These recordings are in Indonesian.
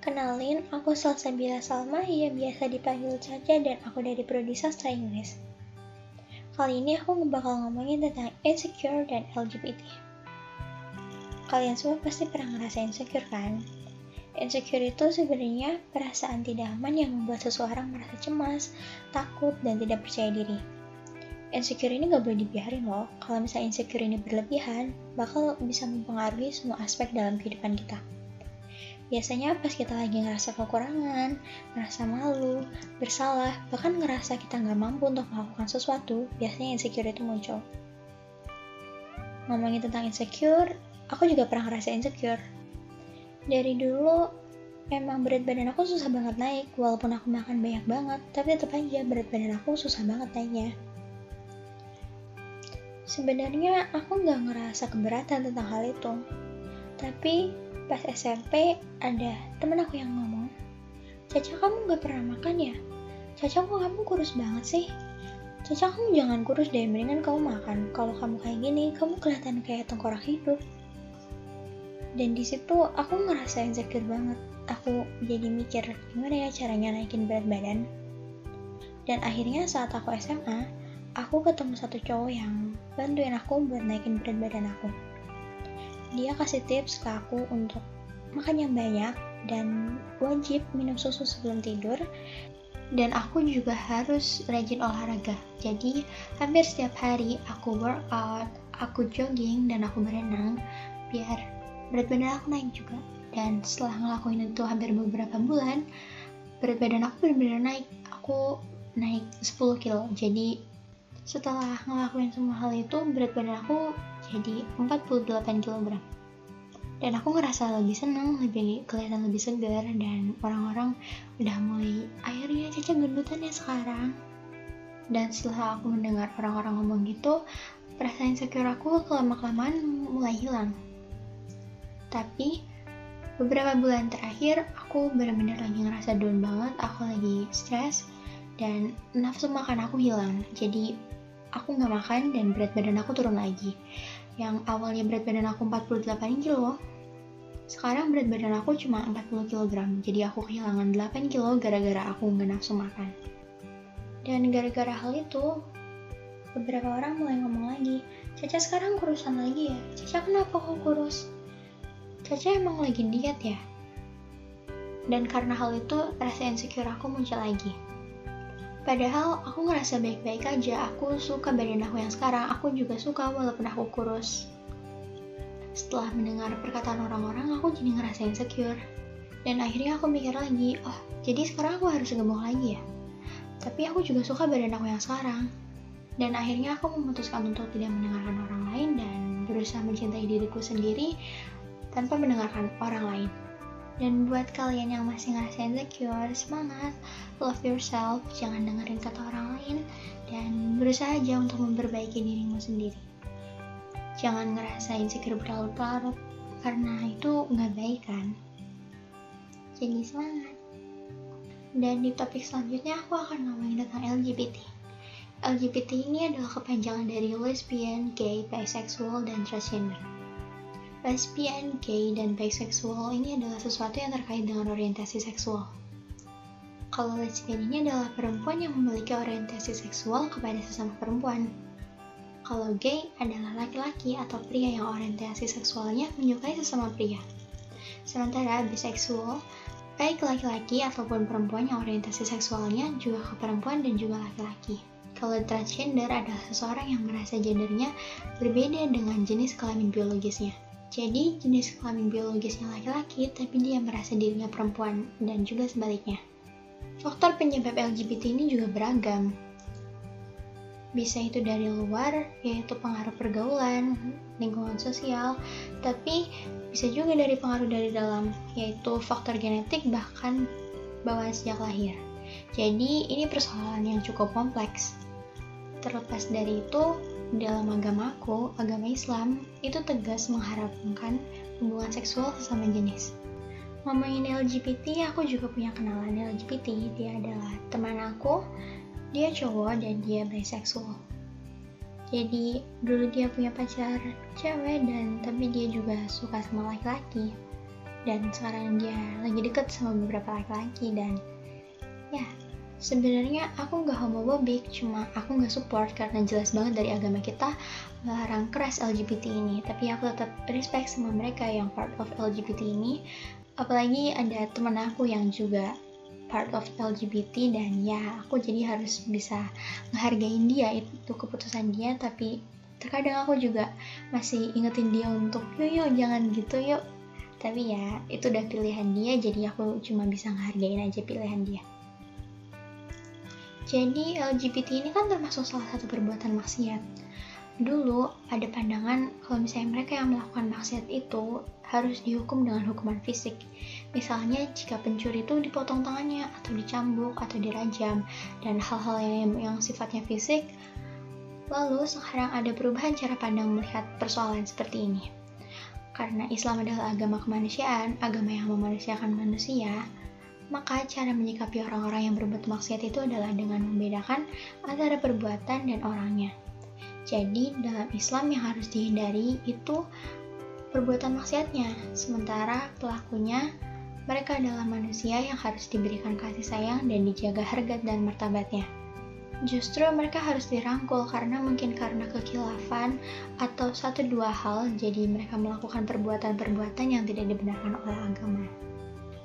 Kenalin, aku Salsabila Salma yang biasa dipanggil Caca dan aku dari Prodi Sastra Inggris. Kali ini aku bakal ngomongin tentang insecure dan LGBT. Kalian semua pasti pernah ngerasa insecure kan? Insecure itu sebenarnya perasaan tidak aman yang membuat seseorang merasa cemas, takut, dan tidak percaya diri. Insecure ini gak boleh dibiarin loh. Kalau misalnya insecure ini berlebihan, bakal bisa mempengaruhi semua aspek dalam kehidupan kita. Biasanya pas kita lagi ngerasa kekurangan, ngerasa malu, bersalah, bahkan ngerasa kita nggak mampu untuk melakukan sesuatu, biasanya insecure itu muncul. Ngomongin tentang insecure, aku juga pernah ngerasa insecure. Dari dulu, emang berat badan aku susah banget naik, walaupun aku makan banyak banget, tapi tetap aja berat badan aku susah banget naiknya. Sebenarnya aku nggak ngerasa keberatan tentang hal itu, tapi pas SMP ada temen aku yang ngomong, Caca kamu gak pernah makan ya? Caca kok kamu kurus banget sih? Caca kamu jangan kurus deh, mendingan kamu makan. Kalau kamu kayak gini, kamu kelihatan kayak tengkorak hidup. Dan di situ aku ngerasa insecure banget. Aku jadi mikir gimana ya caranya naikin berat badan. Dan akhirnya saat aku SMA, aku ketemu satu cowok yang bantuin aku buat naikin berat badan aku dia kasih tips ke aku untuk makan yang banyak dan wajib minum susu sebelum tidur. Dan aku juga harus rajin olahraga. Jadi hampir setiap hari aku workout aku jogging dan aku berenang biar berat badan aku naik juga. Dan setelah ngelakuin itu hampir beberapa bulan berat badan aku benar-benar naik. Aku naik 10 kilo. Jadi setelah ngelakuin semua hal itu berat badan aku jadi 48 kg dan aku ngerasa lebih seneng, lebih kelihatan lebih segar dan orang-orang udah mulai akhirnya Caca gendutan ya sekarang. Dan setelah aku mendengar orang-orang ngomong gitu perasaan insecure aku kelama-kelamaan mulai hilang. Tapi beberapa bulan terakhir aku benar-benar lagi ngerasa down banget aku lagi stres dan nafsu makan aku hilang. Jadi aku nggak makan dan berat badan aku turun lagi. Yang awalnya berat badan aku 48 kilo sekarang berat badan aku cuma 40 kg jadi aku kehilangan 8 kilo gara-gara aku nggak nafsu makan. Dan gara-gara hal itu beberapa orang mulai ngomong lagi Caca sekarang kurusan lagi ya? Caca kenapa kok kurus? Caca emang lagi diet ya? Dan karena hal itu rasa insecure aku muncul lagi Padahal aku ngerasa baik-baik aja, aku suka badan aku yang sekarang, aku juga suka walaupun aku kurus. Setelah mendengar perkataan orang-orang, aku jadi ngerasa insecure. Dan akhirnya aku mikir lagi, oh jadi sekarang aku harus gemuk lagi ya? Tapi aku juga suka badan aku yang sekarang. Dan akhirnya aku memutuskan untuk tidak mendengarkan orang lain dan berusaha mencintai diriku sendiri tanpa mendengarkan orang lain. Dan buat kalian yang masih ngerasa insecure, semangat, love yourself, jangan dengerin kata orang lain, dan berusaha aja untuk memperbaiki dirimu sendiri. Jangan ngerasa insecure berlarut-larut, karena itu nggak baik kan. Jadi semangat. Dan di topik selanjutnya aku akan ngomongin tentang LGBT. LGBT ini adalah kepanjangan dari lesbian, gay, bisexual, dan transgender lesbian, gay, dan bisexual ini adalah sesuatu yang terkait dengan orientasi seksual. Kalau lesbian ini adalah perempuan yang memiliki orientasi seksual kepada sesama perempuan. Kalau gay adalah laki-laki atau pria yang orientasi seksualnya menyukai sesama pria. Sementara bisexual, baik laki-laki ataupun perempuan yang orientasi seksualnya juga ke perempuan dan juga laki-laki. Kalau transgender adalah seseorang yang merasa gendernya berbeda dengan jenis kelamin biologisnya. Jadi jenis kelamin biologisnya laki-laki tapi dia merasa dirinya perempuan dan juga sebaliknya. Faktor penyebab LGBT ini juga beragam. Bisa itu dari luar, yaitu pengaruh pergaulan, lingkungan sosial, tapi bisa juga dari pengaruh dari dalam, yaitu faktor genetik bahkan bawaan sejak lahir. Jadi ini persoalan yang cukup kompleks. Terlepas dari itu, dalam agamaku, agama Islam, itu tegas mengharapkan hubungan seksual sesama jenis. Ngomongin LGBT, aku juga punya kenalan LGBT. Dia adalah teman aku, dia cowok dan dia bisexual. Jadi dulu dia punya pacar cewek dan tapi dia juga suka sama laki-laki. dan sekarang dia lagi deket sama beberapa laki-laki dan ya sebenarnya aku nggak homofobik cuma aku nggak support karena jelas banget dari agama kita melarang keras LGBT ini. Tapi aku tetap respect sama mereka yang part of LGBT ini. Apalagi ada temen aku yang juga part of LGBT dan ya aku jadi harus bisa menghargain dia itu keputusan dia. Tapi terkadang aku juga masih ingetin dia untuk yuk yuk jangan gitu yuk tapi ya itu udah pilihan dia jadi aku cuma bisa ngehargain aja pilihan dia jadi LGBT ini kan termasuk salah satu perbuatan maksiat dulu ada pandangan kalau misalnya mereka yang melakukan maksiat itu harus dihukum dengan hukuman fisik misalnya jika pencuri itu dipotong tangannya atau dicambuk atau dirajam dan hal-hal yang, yang sifatnya fisik Lalu sekarang ada perubahan cara pandang melihat persoalan seperti ini. Karena Islam adalah agama kemanusiaan, agama yang memanusiakan manusia, maka cara menyikapi orang-orang yang berbuat maksiat itu adalah dengan membedakan antara perbuatan dan orangnya. Jadi dalam Islam yang harus dihindari itu perbuatan maksiatnya, sementara pelakunya mereka adalah manusia yang harus diberikan kasih sayang dan dijaga harga dan martabatnya. Justru mereka harus dirangkul karena mungkin karena kekilafan atau satu dua hal jadi mereka melakukan perbuatan-perbuatan yang tidak dibenarkan oleh agama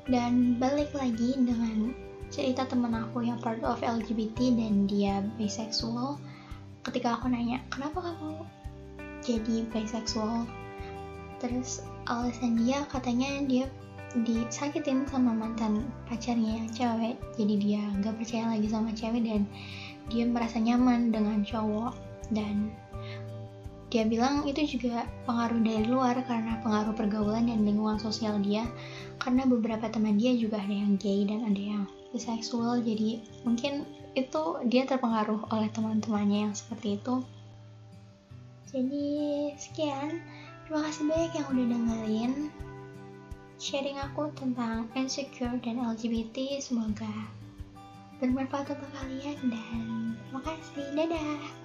dan balik lagi dengan cerita temen aku yang part of LGBT dan dia bisexual. Ketika aku nanya kenapa kamu jadi bisexual? Terus alasan dia katanya dia disakitin sama mantan pacarnya yang cewek. Jadi dia nggak percaya lagi sama cewek dan dia merasa nyaman dengan cowok dan dia bilang itu juga pengaruh dari luar karena pengaruh pergaulan dan lingkungan sosial dia. Karena beberapa teman dia juga ada yang gay dan ada yang biseksual jadi mungkin itu dia terpengaruh oleh teman-temannya yang seperti itu. Jadi sekian. Terima kasih banyak yang udah dengerin. Sharing aku tentang insecure dan LGBT semoga bermanfaat untuk kalian dan terima kasih. Dadah